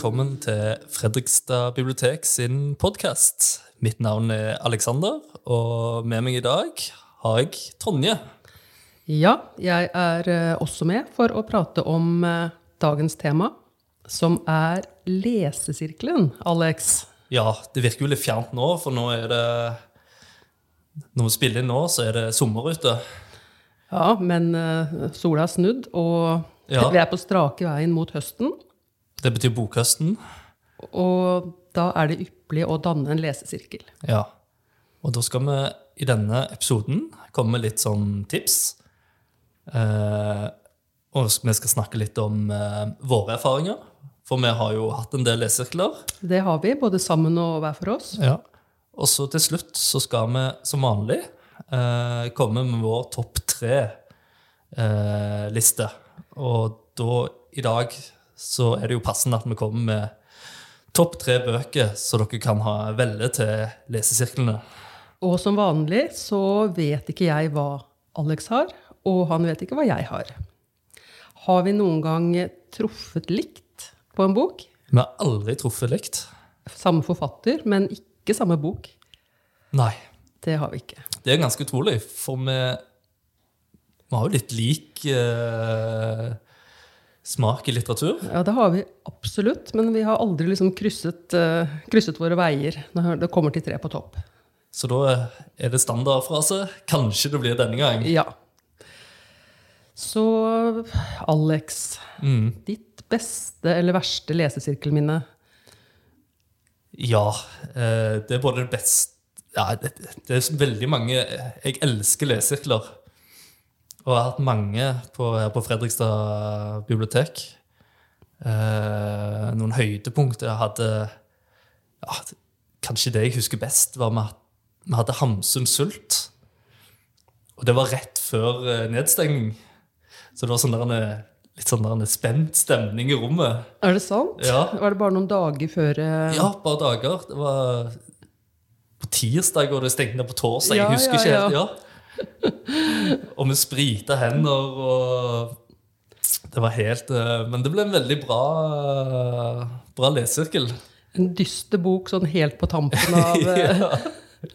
velkommen til Fredrikstad bibliotek sin podkast. Mitt navn er Aleksander, og med meg i dag har jeg Tonje. Ja, jeg er eh, også med for å prate om eh, dagens tema, som er lesesirkelen, Alex. Ja, det virker jo litt fjernt nå, for nå er det Når vi spiller inn nå, så er det sommer ute. Ja, men eh, sola har snudd, og Ja. vi er på strake veien mot høsten. Det betyr bokhøsten. Og da er det ypperlig å danne en lesesirkel. Ja. Og da skal vi i denne episoden komme med litt sånn tips. Eh, og vi skal snakke litt om eh, våre erfaringer. For vi har jo hatt en del lesesirkler. Det har vi, både sammen og hver for oss. Ja. Og så til slutt så skal vi som vanlig eh, komme med vår topp tre-liste. og da i dag så er det jo passende at vi kommer med topp tre bøker så dere kan ha velge til lesesirklene. Og som vanlig så vet ikke jeg hva Alex har, og han vet ikke hva jeg har. Har vi noen gang truffet likt på en bok? Vi har aldri truffet likt. Samme forfatter, men ikke samme bok. Nei. Det har vi ikke. Det er ganske utrolig, for vi, vi har jo litt lik eh, smak i litteratur. Ja, det har vi absolutt, men vi har aldri liksom krysset, uh, krysset våre veier når det kommer til tre på topp. Så da er det standardfrase. Kanskje det blir denne gang. Ja. Så Alex, Mm. ditt beste eller verste lesesirkelminne? Ja, eh, det er både det beste ja, det, det er veldig mange Jeg elsker lesesirkler. Og jeg har hatt mange på, her på Fredrikstad bibliotek. Eh, noen høydepunkter jeg hadde ja, Kanskje det jeg husker best, var at vi hadde Hamsun Sult. Og det var rett før eh, nedstengning. Så det var sånn der, en- litt sånn der en spent stemning i rommet. Er det sant? Ja. Var det bare noen dager før eh, Ja, bare dager. Det var på tirsdag, og det stengte ned på torsdag. Ja, jeg husker ja, ikke helt. Ja. og vi sprita hender, og det var helt eh, Men det ble en veldig bra, bra lesesirkel. En dyster bok sånn helt på tampen av eh,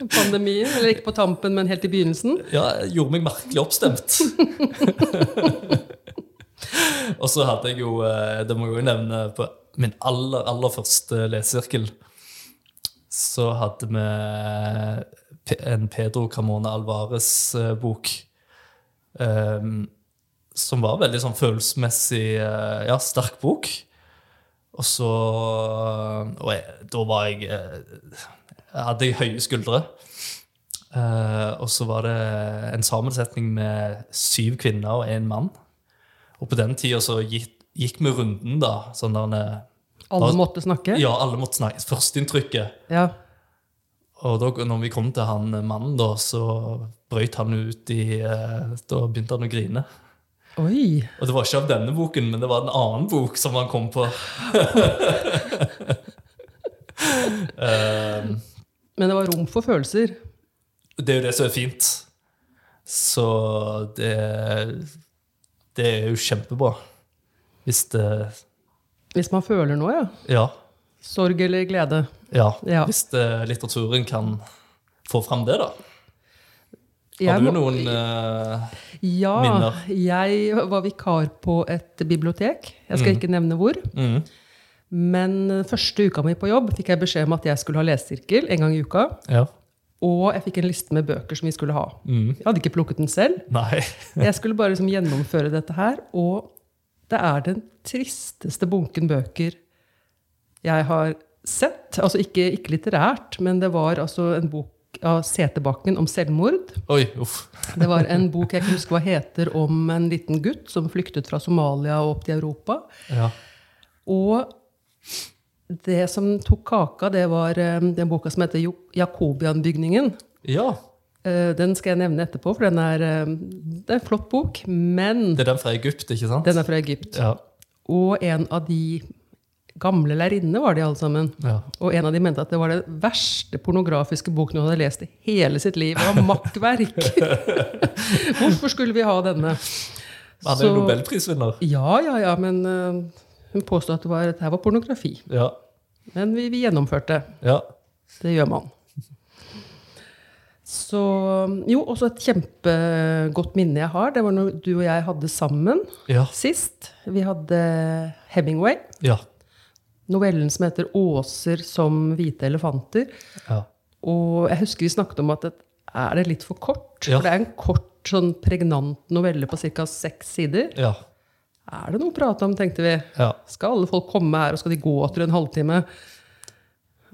pandemien? Eller ikke på tampen, men helt i begynnelsen? Ja, jeg gjorde meg merkelig oppstemt. og så hadde jeg jo, eh, det må jeg jo nevne, på min aller, aller første lesesirkel så hadde vi en Pedro Carmona Alvarez-bok. Um, som var veldig sånn følelsesmessig eh, ja, sterk bok. Og så Og jeg, da var jeg eh, Jeg hadde høye skuldre. Uh, og så var det en sammensetning med syv kvinner og én mann. Og på den tida så gikk, gikk vi runden, da. Sånn der Alle måtte snakke? Ja, alle måtte snakke. Førsteinntrykket. Ja. Og da når vi kom til han mannen, da, så brøt han ut i eh, Da begynte han å grine. Oi. Og det var ikke av denne boken, men det var en annen bok som han kom på. Eh, Men det var rom for følelser. det er jo det som er fint. Så det, det er jo kjempebra. Hvis det Hvis man føler noe, ja. Ja. Sorg eller glede. Ja. Ja. Hvis det, litteraturen kan få fram det, da. Har du noen uh, Ja, minner? jeg var vikar på et bibliotek. Jeg skal ikke nevne hvor. mm, Men første uka mi på jobb fikk jeg beskjed om at jeg skulle ha lesesirkel en gang i uka. Ja. Og jeg fikk en liste med bøker som vi skulle ha. Mm. Jeg hadde ikke plukket den selv. Nei. Jeg skulle bare liksom gjennomføre dette her. Og det er den tristeste bunken bøker jeg har sett. Altså ikke, ikke litterært, men det var altså en bok av Setebakken om selvmord. Oi, uff. Det var en bok jeg ikke husker hva heter, om en liten gutt som flyktet fra Somalia og opp til Europa. Ja. Og det som tok kaka, det var eh, den boka som heter Jakobianbygningen. ja. Eh, Den skal jeg nevne etterpå, for den er, eh, det er en flott bok. Men Det er den fra Egypt, ikke sant? den er fra Egypt. Ja. Og en av de gamle lærerinnene var de alle sammen. ja. Og en av de mente at det var den verste pornografiske boken hun hadde lest i hele sitt liv. Det var makkverk! Hvorfor skulle vi ha denne? Han er jo nobelprisvinner. Ja, ja, ja, men uh, Hun påstod at det var, dette var pornografi. Ja. Men vi, vi gjennomførte. Ja. Det gjør man. Så Jo, også et kjempegodt minne jeg har. Det var når du og jeg hadde sammen Ja. sist. Vi hadde Hemingway. Ja. Novellen som heter 'Åser som hvite elefanter'. ja. Og jeg husker vi snakket om at det, er det litt for kort? Ja. For det er en kort, sånn pregnant novelle på ca. seks sider. Ja. Er det noe å prate om, tenkte vi. ja. Skal alle folk komme her, og skal de gå etter en halvtime?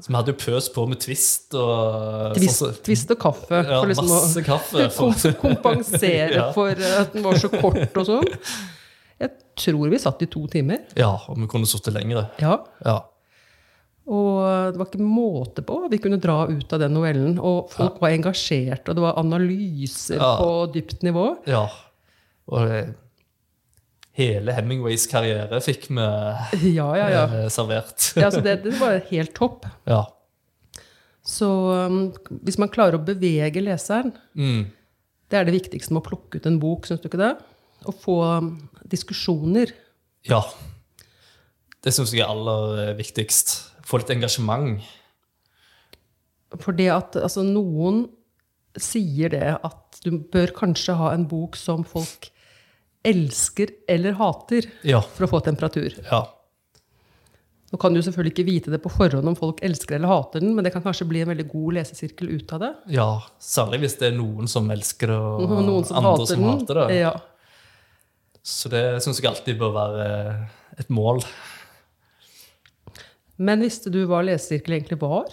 Så vi hadde jo pøs på med Twist og Twist, sånn så- twist og kaffe. Ja, for liksom masse å kaffe. kom, For, kompensere Ja. for at den var så kort og sånn. Tror vi satt i to timer. ja, og vi kunne sittet lenger. Ja. Ja. Og det var ikke måte på vi kunne dra ut av den novellen. Og folk var engasjert, og det var analyser Ja. på dypt nivå. ja. Og det, hele Hemingways karriere fikk vi Ja, ja, ja. eh, servert. ja så det, det var helt topp. Ja. Så um, hvis man klarer å bevege leseren, Mm. det er det viktigste med å plukke ut en bok, syns du ikke det? Å få um, diskusjoner. ja. Det syns jeg er aller eh, viktigst. Få litt engasjement. For det at altså, noen sier det at du bør kanskje ha en bok som folk elsker eller hater Ja. for å få temperatur. Ja. Nå kan du selvfølgelig ikke vite det på forhånd om folk elsker eller hater den, men det kan kanskje bli en veldig god lesesirkel ut av det. ja. Særlig hvis det er noen som elsker det, Og noen som andre hater som hater det. Ja. Så det syns jeg alltid bør være et mål. Men visste du hva lesesirkel egentlig var?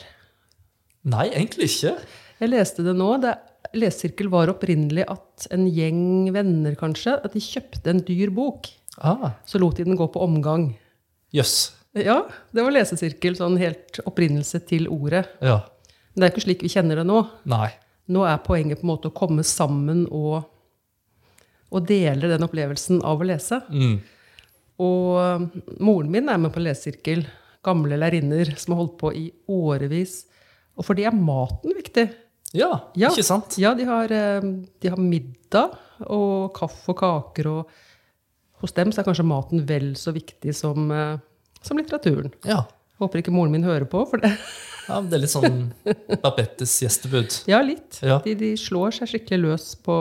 Nei, egentlig ikke. Jeg leste det nå. Det, lesesirkel var opprinnelig at en gjeng venner kanskje, at de kjøpte en dyr bok. Ah, Så lot de den gå på omgang. Jøss. Ja, det var lesesirkel, sånn helt opprinnelse til ordet. Ja. Men det er ikke slik vi kjenner det nå. Nei. Nå er poenget på en måte å komme sammen og, og deler den opplevelsen av å lese. Mm. Og moren min er med på lesesirkel. Gamle lærerinner som har holdt på i årevis. Og for de er maten viktig. Ja, Ja. ikke sant? Ja, de har, eh, de har middag og kaffe og kaker, og hos dem så er kanskje maten vel så viktig som, eh, som litteraturen. Ja. Håper ikke moren min hører på, for det ja men det er litt sånn Babettes gjestebud. Ja, litt. Ja. De, de slår seg skikkelig løs på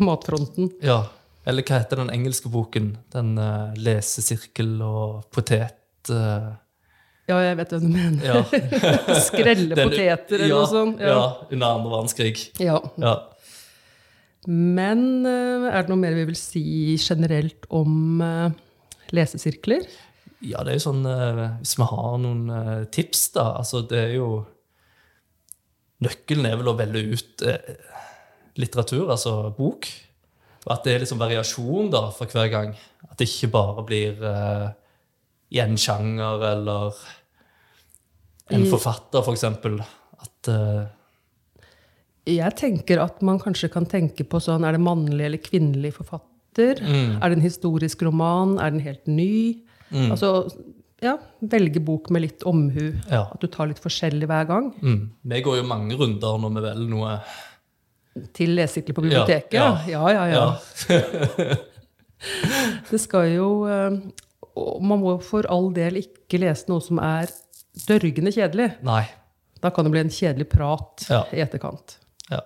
matfronten. Ja. Eller hva heter den engelske boken? Den uh, lesesirkel og potet... Uh, Ja, jeg vet hva du mener. ja. Skrelle poteter eller ja, noe sånt. Ja. Ja. under andre verdenskrig. Ja. Ja. Men eh, er det noe mer vi vil si generelt om lesesirkler? Ja, det er jo sånn eh, Hvis vi har noen eh, tips, da Altså, det er jo Nøkkelen er vel å velge ut eh, litteratur, altså bok. Og at det er liksom variasjon da for hver gang. At det ikke bare blir eh, i en sjanger eller en mm. forfatter, for eksempel. At eh, Jeg tenker at man kanskje kan tenke på sånn Er det mannlig eller kvinnelig forfatter? Mm. Er det en historisk roman? Er den helt ny? Altså, ja, velge bok med litt omhu. Ja. At du tar litt forskjellig hver gang. mm, Vi går jo mange runder når vi velger noe. Til lesesirkel på biblioteket. Ja, Ja, ja, ja. Ja. Det skal jo eh, man må for all del ikke lese noe som er dørgende kjedelig. Nei. Da kan det bli en kjedelig prat i etterkant. Ja.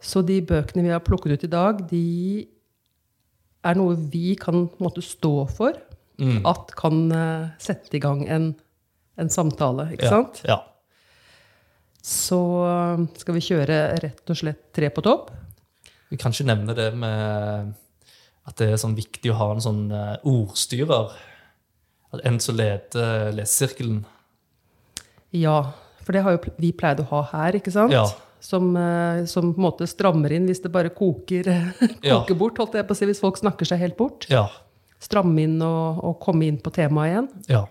Så de bøkene vi har plukket ut i dag, de er noe vi kan måte stå for. Mm. At kan uh, sette i gang en, en samtale, ikke ja. sant? Ja. Så eh, skal vi kjøre rett og slett tre på topp. Vi kan ikke nevne det med at det er sånn viktig å ha en sånn uh, ordstyrer. En som leder lesesirkelen. Ja, for det har jo vi pleid å ha her, ikke sant? Ja. Som, eh, som på en måte strammer inn hvis det bare koker, Ja. bort, holdt jeg på å si, hvis folk snakker seg helt bort. Ja. Stramme inn og, og komme inn på temaet igjen. ja.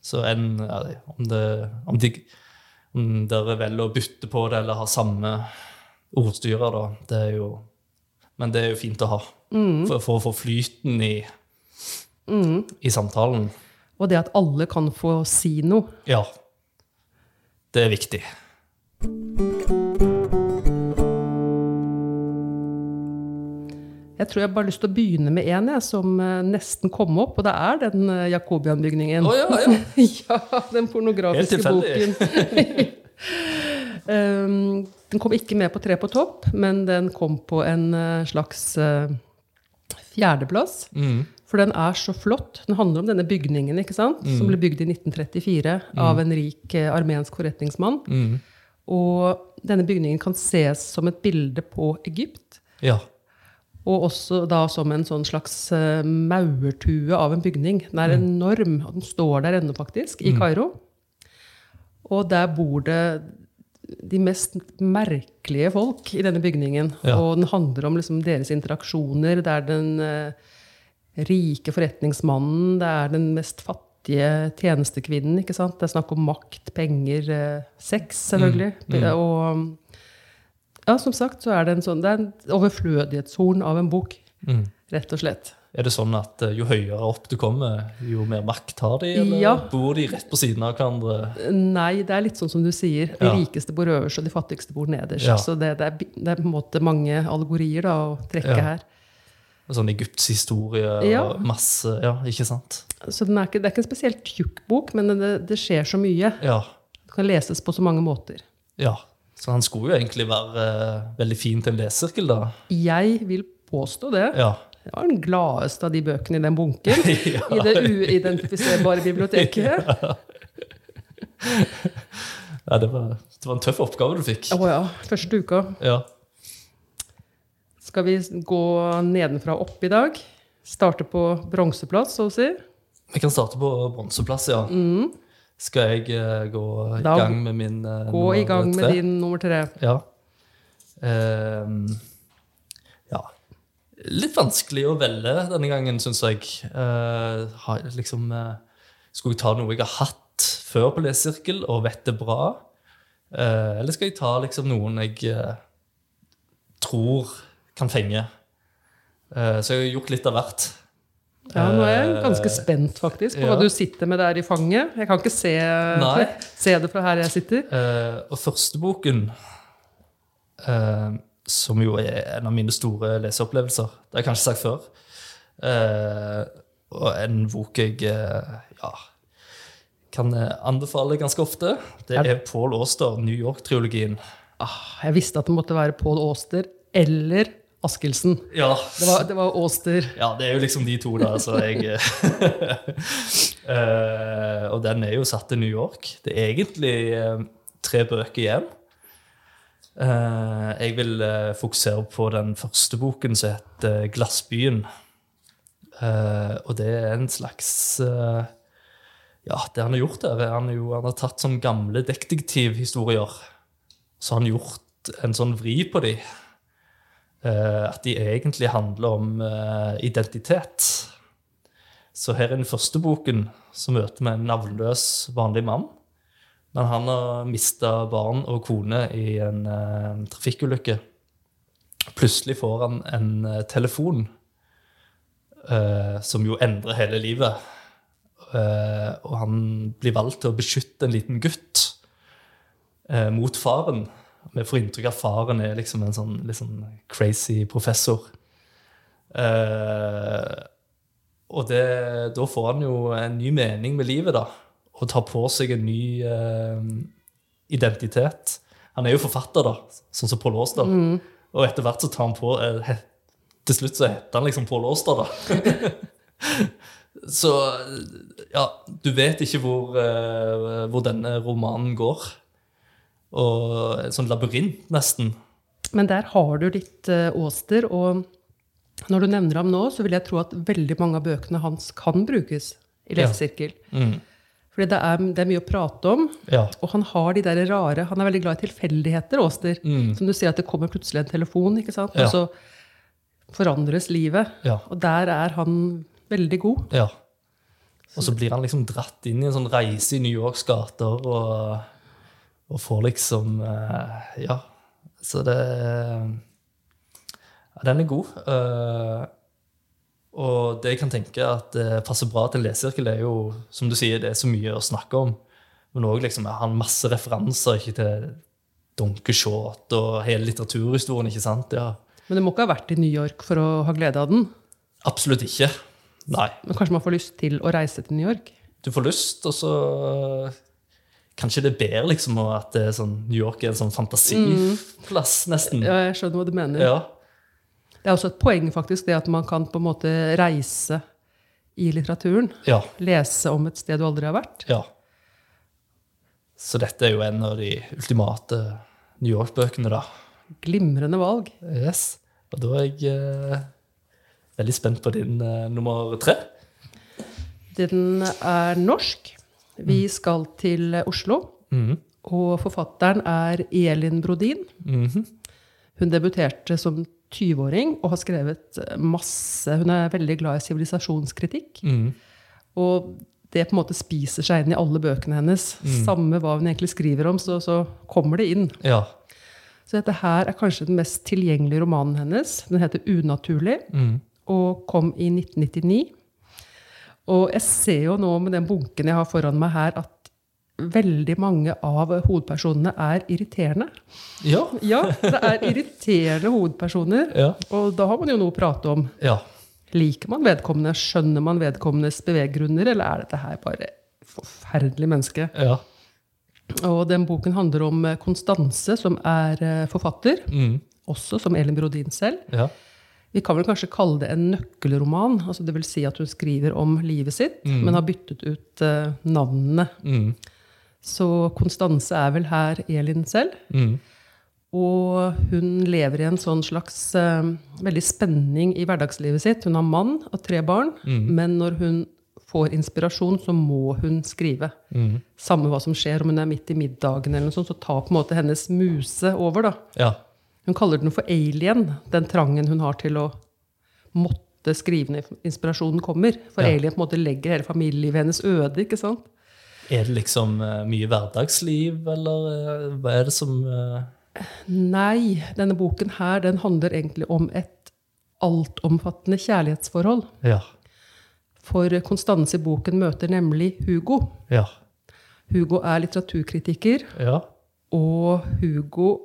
Så en, om, det, om, de, om dere velger å bytte på det eller har samme ordstyrer, da, det er jo Men det er jo fint å ha. For, for å få flyten i, i samtalen. Og det at alle kan få si noe. Ja. Det er viktig. Jeg tror jeg bare har lyst til å begynne med en jeg, som eh, nesten kom opp, og det er den eh, Jakobian-bygningen. Oh, ja, ja. ja, den pornografiske Helt boken. um, den kom ikke med på Tre på topp, men den kom på en eh, slags uh, fjerdeplass. Mm. For den er så flott. Den handler om denne bygningen ikke sant? Mm. som ble bygd i 1934 av en rik armensk forretningsmann. Mm. Og denne bygningen kan ses som et bilde på Egypt. ja. Og også da som en sånn slags eh, maurtue av en bygning. Den er enorm, og den står der ennå, faktisk, i Kairo. Og der bor det de mest merkelige folk i denne bygningen. Ja. Og den handler om liksom deres interaksjoner. Det er den eh, rike forretningsmannen, det er den mest fattige tjenestekvinnen. ikke sant? Det er snakk om makt, penger, eh, sex, selvfølgelig. Og ja, som sagt, så er det en sånn, det er en overflødighetshorn av en bok, Mm. rett og slett. Er det sånn at eh, jo høyere opp du kommer, jo mer makt har de? Eller Ja. bor de rett på siden av hverandre? Nei, det er litt sånn som du sier. De Ja. rikeste bor øverst, og de fattigste bor nederst. Ja. Så det, det, er, det er på en måte mange allegorier da, å trekke her. Sånn Egypts historie og masse Ja, ikke sant? Så den er ikke, det er ikke en spesielt tjukk bok, men det, det skjer så mye. Ja. Det kan leses på så mange måter. ja. Så han skulle jo egentlig være eh, veldig fin til en lesesirkel, da. Jeg vil påstå det. Ja. Det var den gladeste av de bøkene i den bunken. ja. I det uidentifiserbare biblioteket. ja det, var, det var en tøff oppgave du fikk. Å ja. Første uka. Ja. Skal vi gå nedenfra og opp i dag? Starte på bronseplass, så å si? Vi kan starte på bronseplass, ja. Skal jeg eh, gå i. Da gang med min uh, Gå i gang med din nummer tre. Ja. Uh, ja. Litt vanskelig å velge denne gangen, syns jeg. Uh, har, liksom, skulle jeg ta noe jeg har hatt før på lesesirkel og vet det bra? Eller skal jeg ta liksom, noen jeg tror kan fenge? Så jeg har gjort litt av hvert. Ja, Nå er jeg ganske spent faktisk på ja. hva du sitter med der i fanget. Jeg kan ikke se, se det fra her jeg sitter. Eh, og første boken, eh, som jo er en av mine store leseopplevelser, det har jeg kanskje sagt før, eh, og en bok jeg eh, ja, kan eh, anbefale ganske ofte, det Er er Paul Auster, New York-triologien. Ah, jeg visste at det måtte være Pål Auster eller Askildsen. Ja, Det var, det var Åster. ja, det er jo liksom de to da. så jeg uh, Og den er jo satt i New York. Det er egentlig uh, tre bøker igjen. Uh, jeg vil fokusere på den første boken som heter Glassbyen. Og det er en slags Ja, det han har gjort der, er han, jo, han har tatt sånne gamle detektivhistorier. Så han har gjort en sånn vri på de. Eh, at de egentlig handler om eh, identitet. Så her i den første boken så møter vi en navnløs, vanlig mann. Men han har mista barn og kone i en uh, trafikkulykke. Plutselig får han en uh, telefon uh, som jo endrer hele livet. Og han blir valgt til å beskytte en liten gutt mot faren. Vi får inntrykk av at faren er liksom en sånn, sånn crazy professor. Eh, og det, da får han jo en ny mening med livet, da. Og tar på seg en ny eh, identitet. Han er jo forfatter, da, sånn som Pål Aastad. Og etter hvert så tar han på eh, Til slutt så heter han liksom Pål Aastad, da. så ja, du vet ikke hvor, eh, hvor denne romanen går. Og en sånn labyrint, nesten. Men der har du ditt åster, og når du nevner ham nå, så vil jeg tro at veldig mange av bøkene hans kan brukes i Ja. Mm. Fordi det er, det er mye å prate om, Ja. og han har de der rare Han er veldig glad i tilfeldigheter, Åster. Mm. Som du sier, at det kommer plutselig en telefon, ikke sant? Ja. og så forandres livet. Ja. Og der er han veldig god. ja. Og så blir han liksom dratt inn i en sånn reise i New Yorks gater og, og får liksom eh, Ja. Så det ja, Den er god. Eh, og det jeg kan tenke at det passer bra til en lesesirkel, er jo, som du sier, det er så mye å snakke om. Men òg liksom, jeg har masse referanser ikke til Don Quijote og hele litteraturhistorien. ikke sant? Ja. Men du må ikke ha vært i New York for å ha glede av den. Absolutt ikke. Nei. Men kanskje man får lyst til å reise til New York? Du får lyst, og så Kanskje det er bedre liksom, at sånn, New York er en sånn fantasiplass, nesten. Ja, jeg skjønner hva du mener. Ja. Det er også et poeng faktisk, det at man kan på en måte reise i litteraturen. Ja. Lese om et sted du aldri har vært. ja. Så dette er jo en av de ultimate New York-bøkene, da. Glimrende valg. Yes. Og da er jeg eh, veldig spent på din eh, nummer tre. Den er norsk. Vi skal til Oslo. Mm. Og forfatteren er Elin Brodin. Mm. Hun debuterte som 20-åring og har skrevet masse Hun er veldig glad i sivilisasjonskritikk. Mm. Og det på en måte spiser seg inn i alle bøkene hennes. Samme hva hun egentlig skriver om, så, så kommer det inn. Ja. Så dette her er kanskje den mest tilgjengelige romanen hennes. Den heter 'Unaturlig' Mhm. og kom i 1999. Og jeg ser jo nå med den bunken jeg har foran meg her, at veldig mange av hovedpersonene er irriterende. Ja. Ja, det er irriterende hovedpersoner. Ja. Og da har man jo noe å prate om. ja. Liker man vedkommende? Skjønner man vedkommendes beveggrunner? Eller er dette her bare forferdelig menneske? Ja. Og den boken handler om Konstanse, som er eh, forfatter. Mm. Også som Elin Brodin selv. ja. Vi kan vel kanskje kalle det en nøkkelroman. altså det vil si at hun skriver om livet sitt, men har byttet ut uh, navnene. Mm. Så Konstanse er vel her Elin selv. Mm. Og hun lever i en sånn slags uh, veldig spenning i hverdagslivet sitt. Hun har mann og tre barn, men når hun får inspirasjon, så må hun skrive. Mhm. Samme hva som skjer, om hun er midt i middagen, eller noe sånt, så tar på en måte hennes muse over. da. ja. Hun kaller den for alien, den trangen hun har til å måtte skrive når inspirasjonen kommer. For Ja. alien på en måte legger hele familielivet hennes øde. ikke sant? Er det liksom eh, mye hverdagsliv, eller eh, hva er det som eh, Nei, denne boken her, den handler egentlig om et altomfattende kjærlighetsforhold. Ja. For Konstanse i boken møter nemlig Hugo. Ja. Hugo er litteraturkritiker, Ja. og Hugo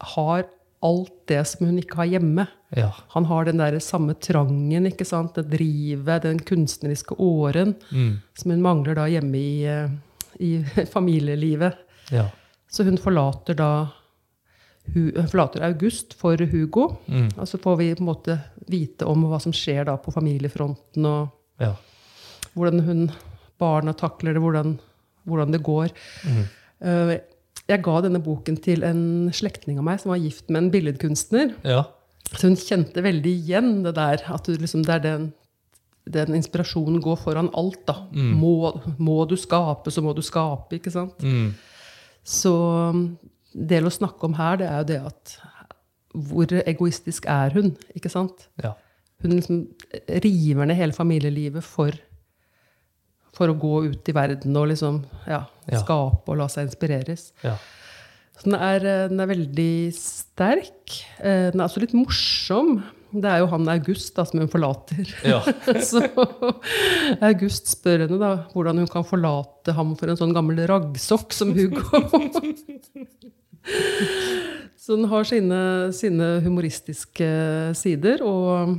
har alt det som hun ikke har hjemme. Ja. Han har den der samme trangen, ikke sant? det drivet, den kunstneriske åren, Mm. som hun mangler da hjemme i, eh, i familielivet. Ja. Så hun forlater da hun forlater August for Hugo. Mm. Og så får vi på en måte vite om hva som skjer da på familiefronten, og Ja. hvordan hun, barna takler det, hvordan, hvordan det går. Eh, Jeg ga denne boken til en slektning av meg som var gift med en billedkunstner. Ja. Så hun kjente veldig igjen det der, at du liksom, det er den, den inspirasjonen går foran alt. da. Må, må du skape, så må du skape. ikke sant? Mm. Så um, det å snakke om her, det er jo det at hvor egoistisk er hun? ikke sant? Ja. Hun liksom river ned hele familielivet for, for å gå ut i verden og liksom, ja, Ja. skape og la seg inspireres. Ja. Så den er, eh, den er veldig sterk. Eh, Den er også litt morsom. Det er jo han August da, som hun forlater. Ja. Så August spør henne da hvordan hun kan forlate ham for en sånn gammel raggsokk som Hugo. Så den har sine, sine humoristiske sider. Og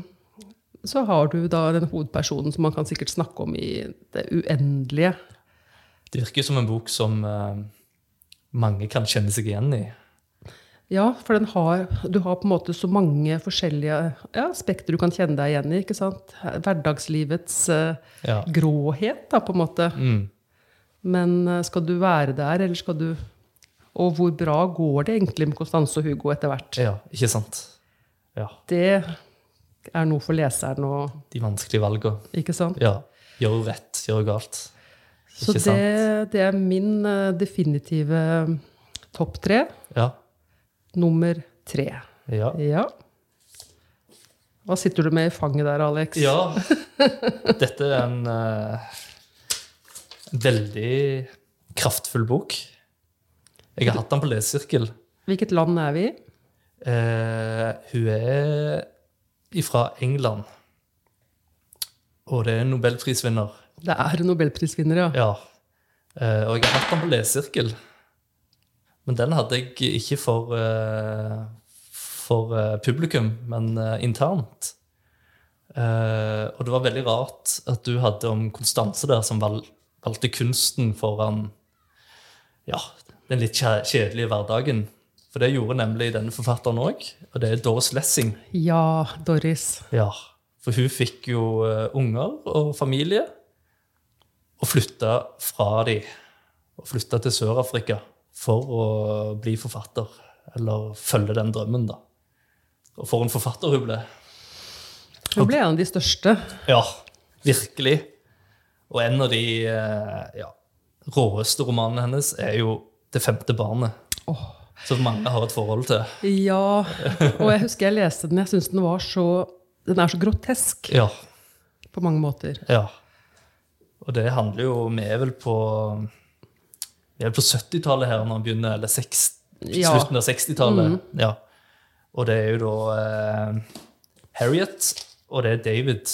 så har du da den hovedpersonen som man kan sikkert snakke om i det uendelige. Det virker som en bok som uh, mange kan kjenne seg igjen i. Ja, for den har, du har på en måte så mange forskjellige ja, aspekter du kan kjenne deg igjen i. ikke sant? Hverdagslivets uh, Ja. gråhet, da, på en måte. Mm. Men uh, skal du være der, eller skal du Og hvor bra går det egentlig med Constance og Hugo etter hvert? ja, ikke sant? Ja. Det er noe for leseren å De vanskelige valgene. Ikke sant? Ja. Gjør rett, gjør galt. Så Ikke det, sant? det er min eh, definitive topp tre. Ja. Nummer tre. Ja. Ja. Hva sitter du med i fanget der, Alex? ja. Dette er en uh, veldig kraftfull bok. Jeg har hatt den på lesesirkel. Hvilket land er vi i? Uh, hun er fra England. Og det er en nobelprisvinner. Det er en nobelprisvinner, ja. Ja. Eh, og jeg har hatt den på lesesirkel. Men den hadde jeg ikke for, eh, for eh, publikum, men internt. Og det var veldig rart at du hadde om Konstanse der som val valgte kunsten foran ja, den litt kjedelige hverdagen. For det gjorde nemlig denne forfatteren òg, og det er Doris Lessing. Ja, Doris. Ja, For hun fikk jo eh, unger og familie, og flytta fra de. Og flytta til Sør-Afrika for å bli forfatter. Eller følge den drømmen, da. Og for en forfatter hun ble. Hun ble en av de største. Ja, virkelig. Og en av de eh, ja, råeste romanene hennes er jo 'Det femte barnet'. Som mange har et forhold til. Ja, og jeg husker jeg leste den. Jeg syns den var så Den er så grotesk Ja, på mange måter. ja. Og det handler jo Vi er vel på Vi er på 70-tallet her når han begynner, eller seks- Ja. slutten av 60-tallet. Ja. Og det er jo da eh, Harriet og det er David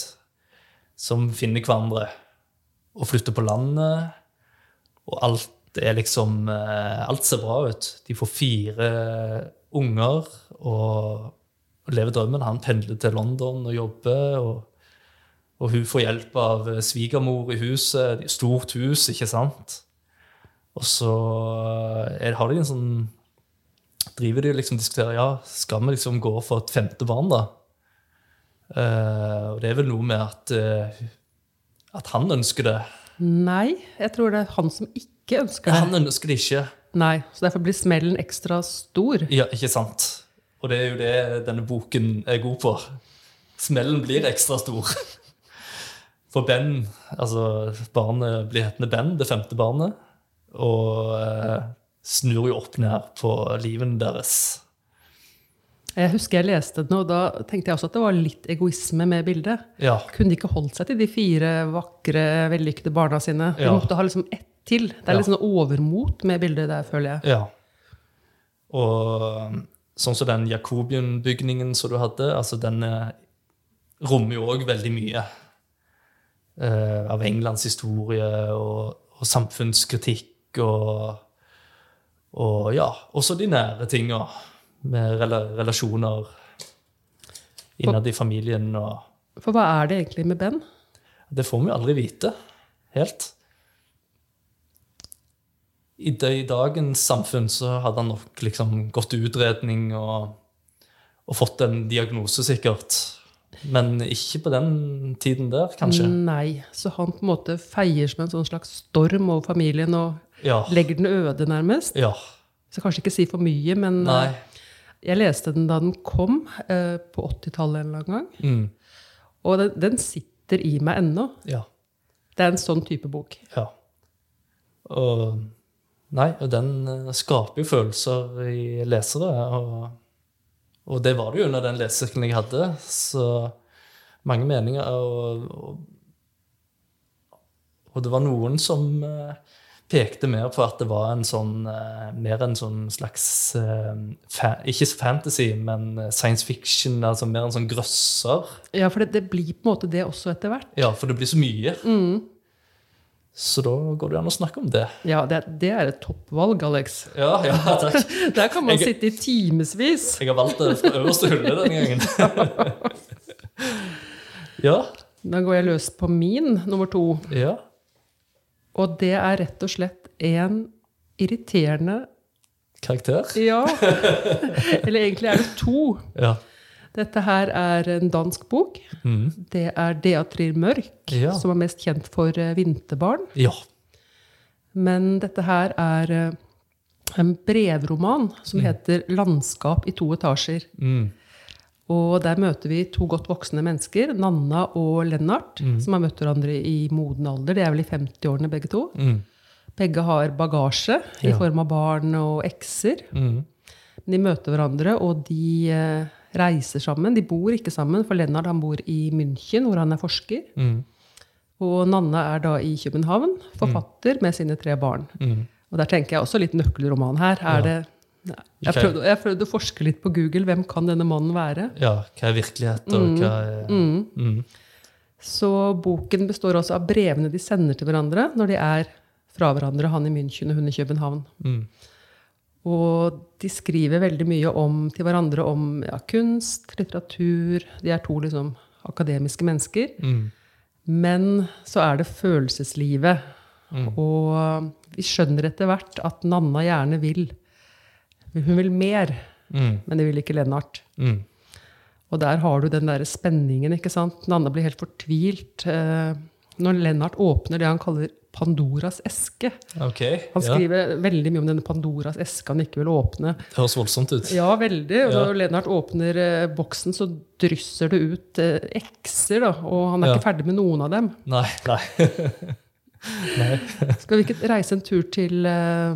som finner hverandre og flytter på landet. Og alt er liksom eh, Alt ser bra ut. De får fire unger og, lever drømmen. Han pendler til London og jobber. og og hun får hjelp av eh, svigermor i huset. Det Stort hus, ikke sant? Og så er, har de en sånn Driver de og liksom diskuterer ja, skal vi liksom gå for et femte barn, da. Uh, og det er vel noe med at, uh, at han ønsker det. Nei, jeg tror det er han som ikke ønsker Ja, det. han ønsker det ikke. Nei, Så derfor blir smellen ekstra stor. Ja, ikke sant? Og det er jo det denne boken er god på. Smellen blir ekstra stor. For Ben, altså barnet blir hetende Ben, det femte barnet, og eh, snur jo opp ned på livene deres. Jeg husker jeg leste den, og da tenkte jeg også at det var litt egoisme med bildet. Ja, Kunne de ikke holdt seg til de fire vakre, vellykkede barna sine? De Ja. måtte ha liksom ett til. Det er Ja. litt sånn overmot med bildet der, føler jeg. ja. Og sånn som den Jakobian-bygningen som du hadde, altså den eh, rommer jo òg veldig mye. uh, av Englands historie og, og samfunnskritikk og Og ja, også de nære tinga med relasjoner innad i familien. og For hva er det egentlig med Ben? Det får vi aldri vite helt. I, I dagens samfunn så hadde han nok liksom gått til utredning og, og fått en diagnose, sikkert. Men ikke på den tiden der, kanskje. Nei. Så han på en måte feier som en sånn slags storm over familien og Ja. legger den øde, nærmest. ja. Så kanskje ikke si for mye, men Nei. Jeg leste den da den kom, eh, på 80-tallet en eller annen gang. Mm. Og den, den sitter i meg ennå. Ja. Det er en sånn type bok. Ja. Og Nei, og den eh, skaper jo følelser i lesere. Og, og det var det jo under den lesesirkelen jeg hadde. Så mange meninger. Og, og, og det var noen som eh, pekte mer på at det var en sånn eh, mer en sånn slags eh, Ikke fantasy, men eh, science fiction. altså Mer en sånn grøsser. Ja, for det, det blir på en måte det også etter hvert. Ja, for det blir så mye. Så da går det an å snakke om det. Ja, det, det er et toppvalg, Alex. Ja, ja, takk. Der kan man Jeg- sitte i timevis. Jeg har valgt det fra øverste hylle denne gangen. ja. Da går jeg løs på min, nummer to. Ja. Og det er rett og slett en irriterende Karakter. Ja. Eller egentlig er det to. Ja. Dette her er en dansk bok. Mm. Det er Dea Trier Mørk, Ja. som er mest kjent for eh, Vinterbarn. Ja. Men dette her er eh, en brevroman som heter 'Landskap i to etasjer'. Mm. Og der møter vi to godt voksne mennesker, Nanna og Lennart, som har møtt hverandre i moden alder. De er vel i 50-årene begge to. Mm. Begge har bagasje i Ja. form av barn og ekser. Mm. De møter hverandre, og de eh, reiser sammen. De bor ikke sammen, for Lennart han bor i München, hvor han er forsker. Mm. Og Nanna er da i København, forfatter med sine tre barn. Mm. Og der tenker jeg også litt nøkkelroman her. Er det, jeg, prøvde, jeg prøvde å forske litt på Google. Hvem kan denne mannen være? ja. Hva er virkelighet, og hva er mm. Så boken består også av brevene de sender til hverandre når de er fra hverandre, han i München og hun i København. Mm. Og de skriver veldig mye om, til hverandre om ja, kunst, litteratur De er to liksom, akademiske mennesker. Mm. Men så er det følelseslivet. Og vi skjønner etter hvert at Nanna gjerne vil Hun vil mer, Mm. men det vil ikke Lennart. Mm. Og der har du den der spenningen. ikke sant? Nanna blir helt fortvilt eh, når Lennart åpner det han kaller Pandoras eske. Okay, Han Ja. skriver veldig mye om denne Pandoras eske han ikke vil åpne. Det høres voldsomt ut. Ja, veldig. Og Ja. når Lennart åpner eh, boksen, så drysser det ut eh, ekser, da. Og han er Ja. ikke ferdig med noen av dem. Nei. Nei. Skal vi ikke reise en tur til eh,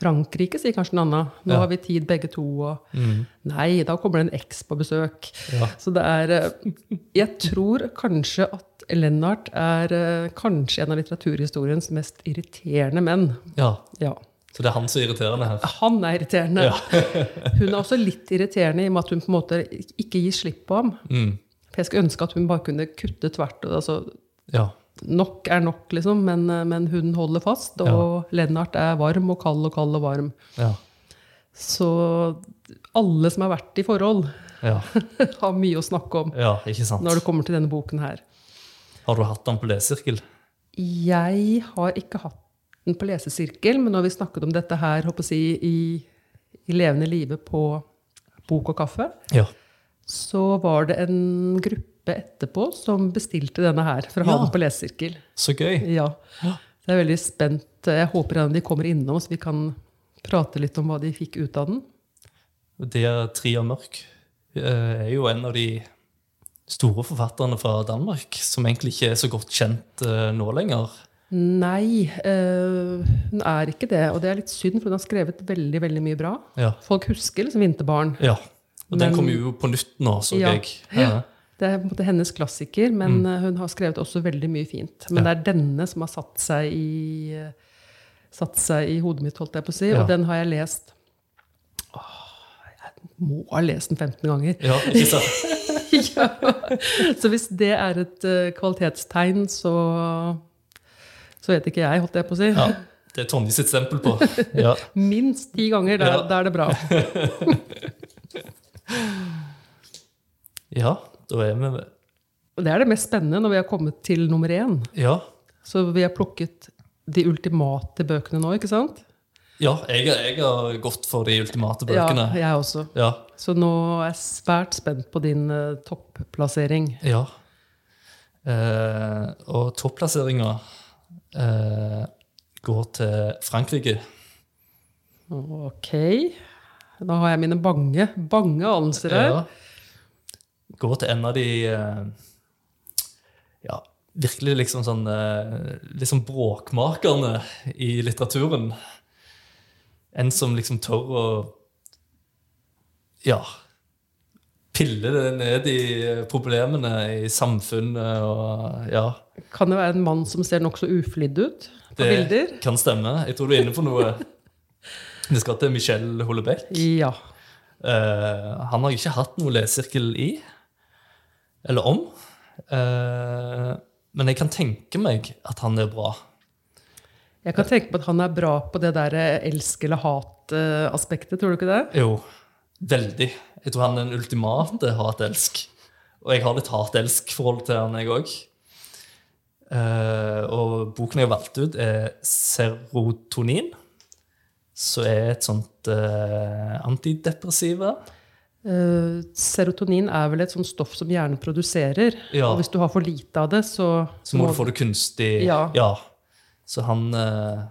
Frankrike, sier kanskje Nanna. Nå Ja. har vi tid begge to. Og Mm. nei, da kommer det en eks på besøk. Ja. Så det er eh, Jeg tror kanskje at Lennart er eh, kanskje en av litteraturhistoriens mest irriterende menn. ja. Ja. Så det er han som er irriterende her. Han er irriterende. Ja. Hun er også litt irriterende i og med at hun på en måte ikke gir slipp på ham. Mm. For jeg skulle ønske at hun bare kunne kutte tvert. Altså, Ja. Nok er nok, liksom, men, eh, men hun holder fast. Og Lennart er varm og kald og kald og varm. Ja. Så alle som har vært i forhold, Ja. har mye å snakke om ja, når det kommer til denne boken her. Har du hatt den på lesesirkel? Jeg har ikke hatt den på lesesirkel, men når vi snakket om dette her jeg, i, i levende live på Bok og kaffe, Ja. så var det en gruppe etterpå som bestilte denne her for å ha Ja. den på lesesirkel. Så gøy. Ja. Så jeg er veldig spent. Jeg håper de kommer innom, så vi kan prate litt om hva de fikk ut av den. Det er Tria Mørk eh, er jo en av de store forfatterne fra Danmark som egentlig ikke er så godt kjent eh, nå lenger. Nei, øh, hun er ikke det. Og det er litt synd, for hun har skrevet veldig veldig mye bra. Ja. Folk husker liksom 'Vinterbarn'. ja. Og den kommer jo på nytt nå, så Ja. jeg. Ja. Det er på en måte hennes klassiker, men mm. hun har skrevet også veldig mye fint. Men det er denne som har satt seg i, eh, satt seg i hodet mitt, holdt jeg på å si. Ja. Og den har jeg lest Åh, Jeg må ha lest den 15 ganger. Ja, ikke sant? ja. Så hvis det er et eh, kvalitetstegn, så så vet ikke jeg, holdt jeg på å si. Ja. Det er Tonje sitt stempel på. Ja. Minst ti ganger, da Ja. er det bra. ja, da er vi det er det mest spennende når vi har kommet til nummer én. Ja. Så vi har plukket de ultimate bøkene nå, ikke sant? Ja, jeg, jeg har gått for de ultimate bøkene. Ja, jeg også. Ja. Så nå er jeg svært spent på din uh, topplassering. ja. Uh, og topplasseringa uh, går til Frankrike. Ok. Da har jeg mine bange, bange anelser her. Ja. Går til en av de eh, ja, virkelig liksom sånn eh, liksom bråkmakerne i litteraturen. En som liksom tør å ja, pille det ned i problemene i samfunnet og ja. Kan det være en mann som ser nokså uflidd ut på Det bilder? kan stemme. Jeg tror du er inne på noe. Vi skal til Michel Hollebeck. Ja. Uh, han har ikke hatt noe lesesirkel i, eller om. Eh, men jeg kan tenke meg at han er bra. Jeg kan tenke på at han er bra på det der eh, elsk eller hat-aspektet, tror du ikke det? Jo, veldig. Jeg tror han er den ultimate hat-elsk. Og jeg har litt hat-elsk-forhold til han, jeg òg. og boken jeg har valgt ut, er Serotonin. Så er et sånt uh, antidepressiva. Eh, serotonin er vel et sånt stoff som hjernen produserer. Ja. Og hvis du har for lite av det, så, Så må du få det kunstig. Ja. Så han, uh,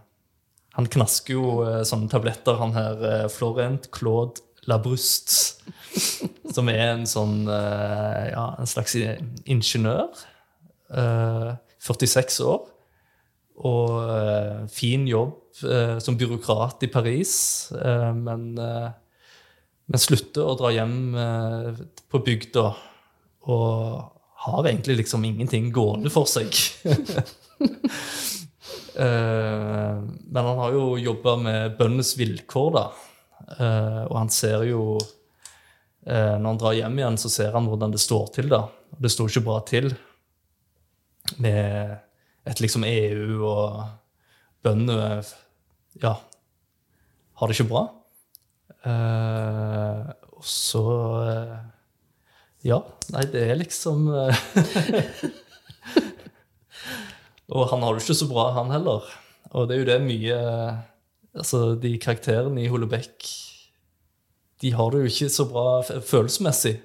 han knasker jo uh, sånne tabletter, han her Florent Claude Labrust. som er en sånn ja, en slags ingeniør. eh, 46 år. Og fin jobb som byråkrat i Paris, men, men slutter å dra hjem eh, på bygda og har egentlig liksom ingenting gående for seg. Eh, men han har jo jobba med bøndenes vilkår, da. Eh, og han ser jo Når han drar hjem igjen, så ser han hvordan det står til, da. Og det står ikke bra til med et liksom EU og bøndene Ja. har det ikke bra. Eh, og så eh, Ja, nei, det er liksom eh, Og han har det ikke så bra, han heller. Og det er jo det mye Altså, de karakterene i Holebekk De har det jo ikke så bra følelsesmessig.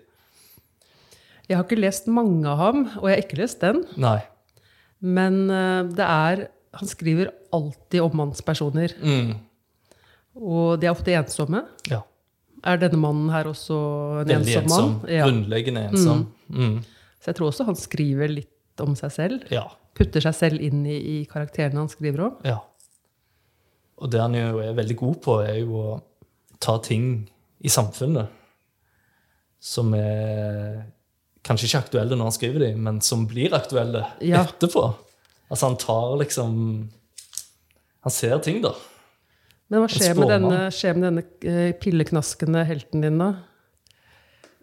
Jeg har ikke lest mange av ham, og jeg har ikke lest den. Nei. Men det er Han skriver alltid om mannspersoner. Mm. Og de er ofte ensomme. Ja. Er denne mannen her også en Veldig ensom mann? ensom. Ja. Grunnleggende ensom. Mm. Så jeg tror også han skriver litt om seg selv. Ja. Putter seg selv inn i, i karakterene han skriver om. ja. Og det han jo er veldig god på, er jo å ta ting i samfunnet som er kanskje ikke aktuelle når han skriver dem, men som blir aktuelle Ja. etterpå. Altså han tar liksom Han ser ting, da. Men hva skjer med denne, skjer med denne eh, pilleknaskende helten din, da?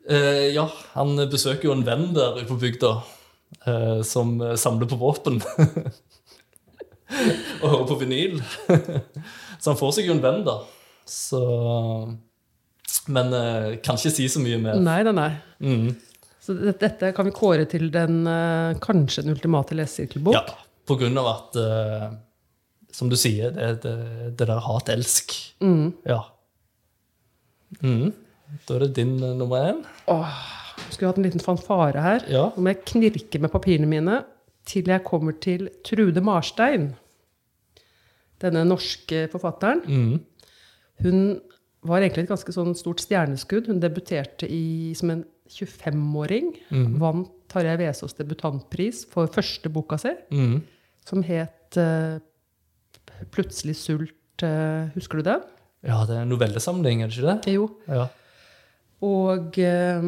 Uh, ja, han besøker jo en venn der ute på bygda uh, som samler på våpen. og hører på vinyl. så han får seg jo en venn, da. Så Men uh, kan ikke si så mye mer. Nei, nei, nei. Mm. Så dette, kan vi kåre til den kanskje den ultimate lesesirkelbok. Ja, på grunn av at Som du sier, det, det, det der hat-elsk. Mm. Ja. Mm. Da er det din uh, nummer én. Skulle hatt en liten fanfare her. Ja. Nå må jeg knirke med papirene mine til jeg kommer til Trude Marstein. Denne norske forfatteren. Mm. Hun var egentlig et ganske sånn stort stjerneskudd. Hun debuterte i, som en 25-åring. Vant Tarjei Vesaas debutantpris for første boka si, Mm. som het eh, 'Plutselig sult'. eh, husker du det? Ja, det er en novellesamling, er det ikke det? Jo. Ja. Og eh,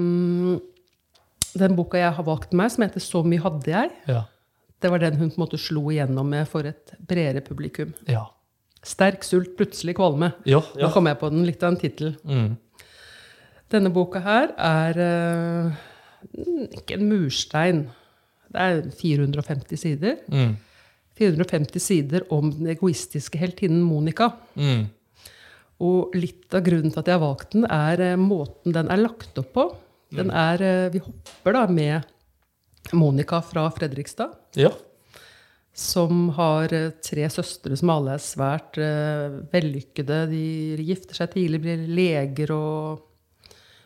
den boka jeg har valgt meg, som heter 'Så mye hadde jeg', Ja. det var den hun på en måte slo igjennom med for et bredere publikum. Ja. Sterk sult, plutselig kvalme. Ja, Nå kom jeg på den, litt av en tittel. Mm. Denne boka her er eh, ikke en murstein. Det er 450 sider. Mm. 450 sider om den egoistiske heltinnen Monica. Mm. Og litt av grunnen til at jeg har valgt den, er eh, måten den er lagt opp på. Den er, eh, vi hopper da med Monica fra Fredrikstad, Ja. som har eh, tre søstre som alle er svært uh, vellykkede. De gifter seg tidlig, blir leger og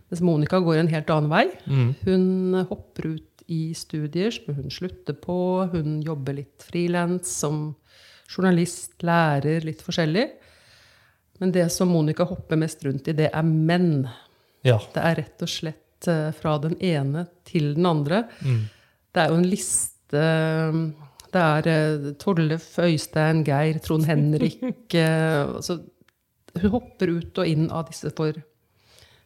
Mens Monica går en helt annen vei. Mm. Hun hopper ut i studier som hun slutter på. Hun jobber litt frilans som journalist, lærer, litt forskjellig. Men det som Monica hopper mest rundt i, det er menn. Ja. Det er rett og slett eh, fra den ene til den andre. Mm. Det er jo en liste Det er Torlef, Tollef, Øystein, Geir, Trond Henrik eh, altså, Hun hopper ut og inn av disse for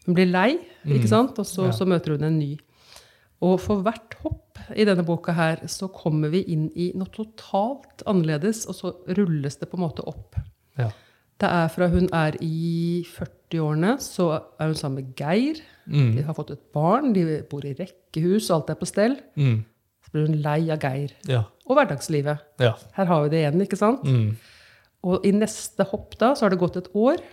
Hun blir lei, ikke sant? og så, Ja. så møter hun en ny. Og for hvert hopp i denne boka her, så kommer vi inn i noe totalt annerledes, og så rulles det på en måte opp. Ja. Det er fra hun er i 40-årene, så er hun sammen med Geir. Mm. De har fått et barn, de bor i rekkehus, alt er på stell. Mm. Så blir hun lei av Geir. Ja. Og hverdagslivet. Ja. Her har vi det igjen, ikke sant? Mm. Og i neste hopp da, så har det gått et år,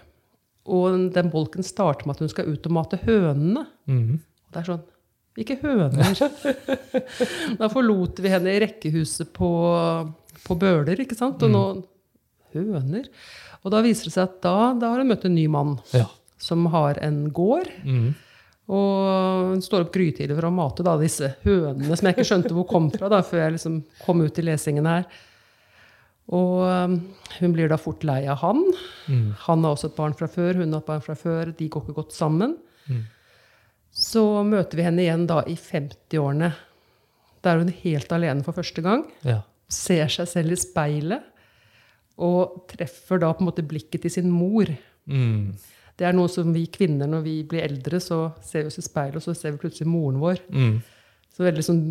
og den bolken starter med at hun skal ut og mate hønene. Mm. Og det er sånn Hvilke høner? da forlot vi henne i rekkehuset på, på Bøler, ikke sant? Og nå Høner? Og da viser det seg at da, da har hun møtt en ny mann Ja. som har en gård. Mm. Og hun står opp grytidlig for å mate da, disse hønene som jeg ikke skjønte hvor kom fra da, før jeg liksom kom ut i lesingen her. Og um, hun blir da fort lei av han. Mm. Han har også et barn fra før, hun har et barn fra før. De går ikke godt sammen. Mm. Så møter vi henne igjen da i 50-årene. Da er hun helt alene for første gang. Ja. Ser seg selv i speilet. Og treffer da på en måte blikket til sin mor. Mm. Det er noe som vi kvinner, når vi blir eldre, så ser vi oss i speilet, og så ser vi plutselig moren vår. Mm. Så veldig sånn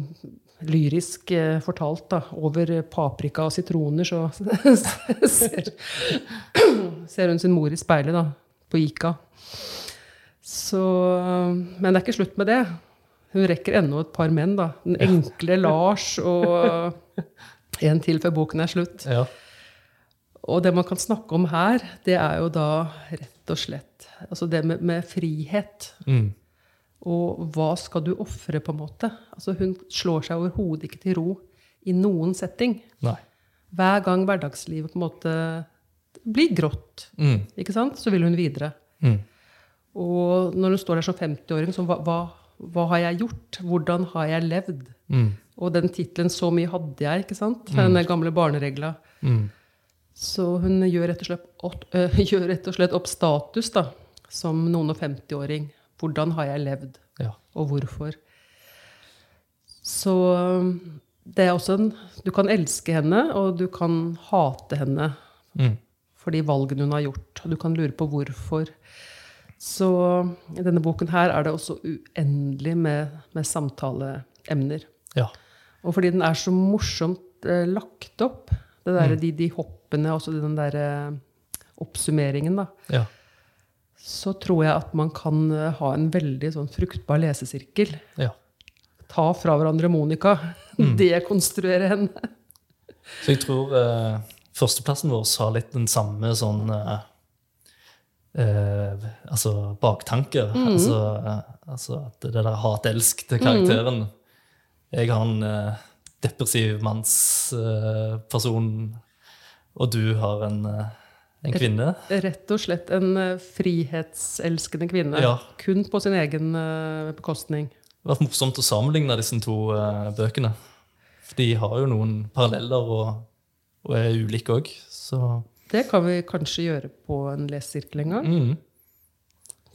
lyrisk eh, fortalt, da. Over paprika og sitroner, så ser, ser hun sin mor i speilet, da. På Ica. Så Men det er ikke slutt med det. Hun rekker ennå et par menn, da. Den enkle Lars og en til før boken er slutt. Ja. Og det man kan snakke om her, det er jo da rett og slett. Altså det med, med frihet. Mm. Og hva skal du ofre, på en måte? Altså hun slår seg overhodet ikke til ro i noen setting. Nei. Hver gang hverdagslivet på en måte blir grått, Mm. ikke sant? så vil hun videre. Mm. Og når hun står der som 50-åring, så hva, hva, hva har jeg gjort? Hvordan har jeg levd? Mm. Og den tittelen 'Så mye hadde jeg', ikke sant? Den gamle barneregla. Mm. Så hun gjør rett, og slett, øh, gjør rett og slett opp status da, som noen og 50-åring. Hvordan har jeg levd, Ja. og hvorfor? Så det er også en Du kan elske henne, og du kan hate henne Mm. for de valgene hun har gjort. Og du kan lure på hvorfor. Så i denne boken her er det også uendelig med, med samtaleemner. Ja. Og fordi den er så morsomt eh, lagt opp, det der, de, de hoppene, også den der eh, oppsummeringen, da, Ja. så tror jeg at man kan eh, ha en veldig sånn fruktbar lesesirkel. ja. Ta fra hverandre Monica. Dekonstruere henne. Så jeg tror eh, førsteplassen vår har litt den samme sånn eh, eh, Altså baktanke. altså, eh, altså at det der hat-elsk til karakteren. Jeg har en eh, depressiv mannsperson, og du har en, eh, en kvinne. Rett og slett en eh, frihetselskende kvinne. Ja. Kun på sin egen bekostning. Det har vært morsomt å sammenligne disse to bøkene. For de har jo noen paralleller og, og er ulike òg. Så Det kan vi kanskje gjøre på en lesesirkel en gang. mm,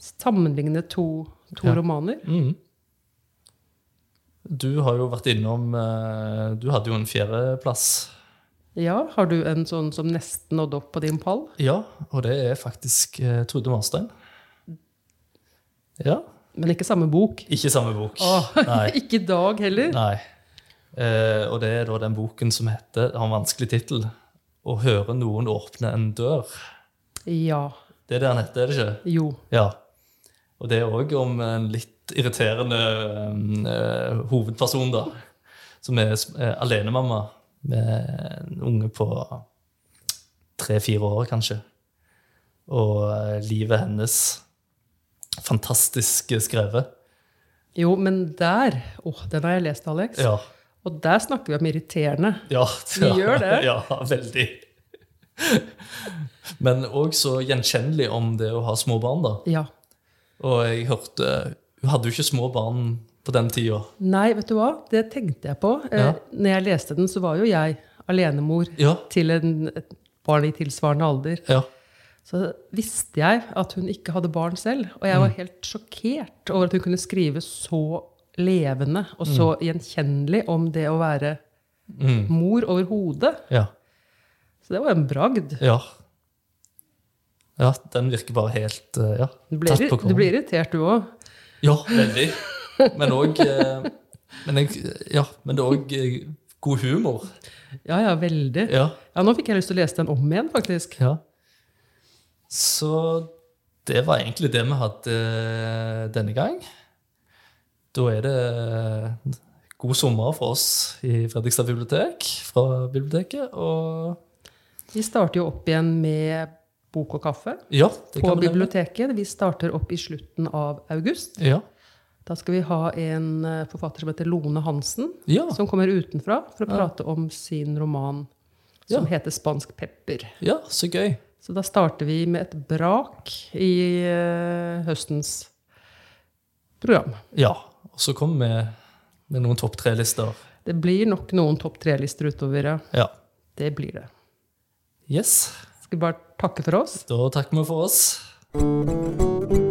Sammenligne to, to Ja. romaner. mm. Du har jo vært innom eh, Du hadde jo en fjerdeplass. Ja, Har du en sånn som nesten nådde opp på din pall? Ja, og det er faktisk eh, Trude Marstein. Ja. Men ikke samme bok. Ikke samme bok. Åh, ikke i dag heller. Nei. Eh, og det er da den boken som heter, har en vanskelig tittel, 'Å høre noen åpne en dør'. Ja. Det er det han heter, er det ikke? Jo. Ja. Og det er òg om en litt irriterende uh, hovedperson, da. Som er uh, alenemamma med en unge på tre-fire år, kanskje. Og uh, livet hennes fantastisk skrevet. Jo, men der Åh, den har jeg lest, Alex. Ja. Og der snakker vi om irriterende. ja Vi gjør det. Ja, veldig. Men òg så gjenkjennelig om det å ha små barn, da. Ja. Og jeg hørte Hun hadde jo ikke små barn på den tida. Nei, vet du hva? Det tenkte jeg på. Eh, Ja. Når jeg leste den, så var jo jeg alenemor Ja. til en, et barn i tilsvarende alder. Ja. Så visste jeg at hun ikke hadde barn selv. Og jeg var helt sjokkert over at hun kunne skrive så levende og så gjenkjennelig om det å være Mm. mor overhodet. Ja. Så det var en bragd. Ja. Ja, den virker bare helt eh, ja, Du blir, tatt på du blir irritert, du òg. Ja, veldig. Men òg men, ja, men det er òg god humor. Ja, ja, veldig. Ja. Ja, Nå fikk jeg lyst til å lese den om igjen, faktisk. ja. Så det var egentlig det vi hadde denne gang. Da er det god sommer for oss i Fredrikstad bibliotek fra biblioteket. Og Vi starter jo opp igjen med bok og kaffe ja, på biblioteket. Vi starter opp i slutten av august. Ja. Da skal vi ha en eh, forfatter som heter Lone Hansen, Ja. som kommer utenfra for å prate om sin roman som heter 'Spansk pepper'. ja, så gøy. Så da starter vi med et brak i eh, høstens program. Ja. Og så kommer vi med noen topp tre-lister. Det blir nok noen topp tre-lister utover, ja. Ja. Det blir det. Yes. Skal vi bare takke for oss? Da takker vi for oss.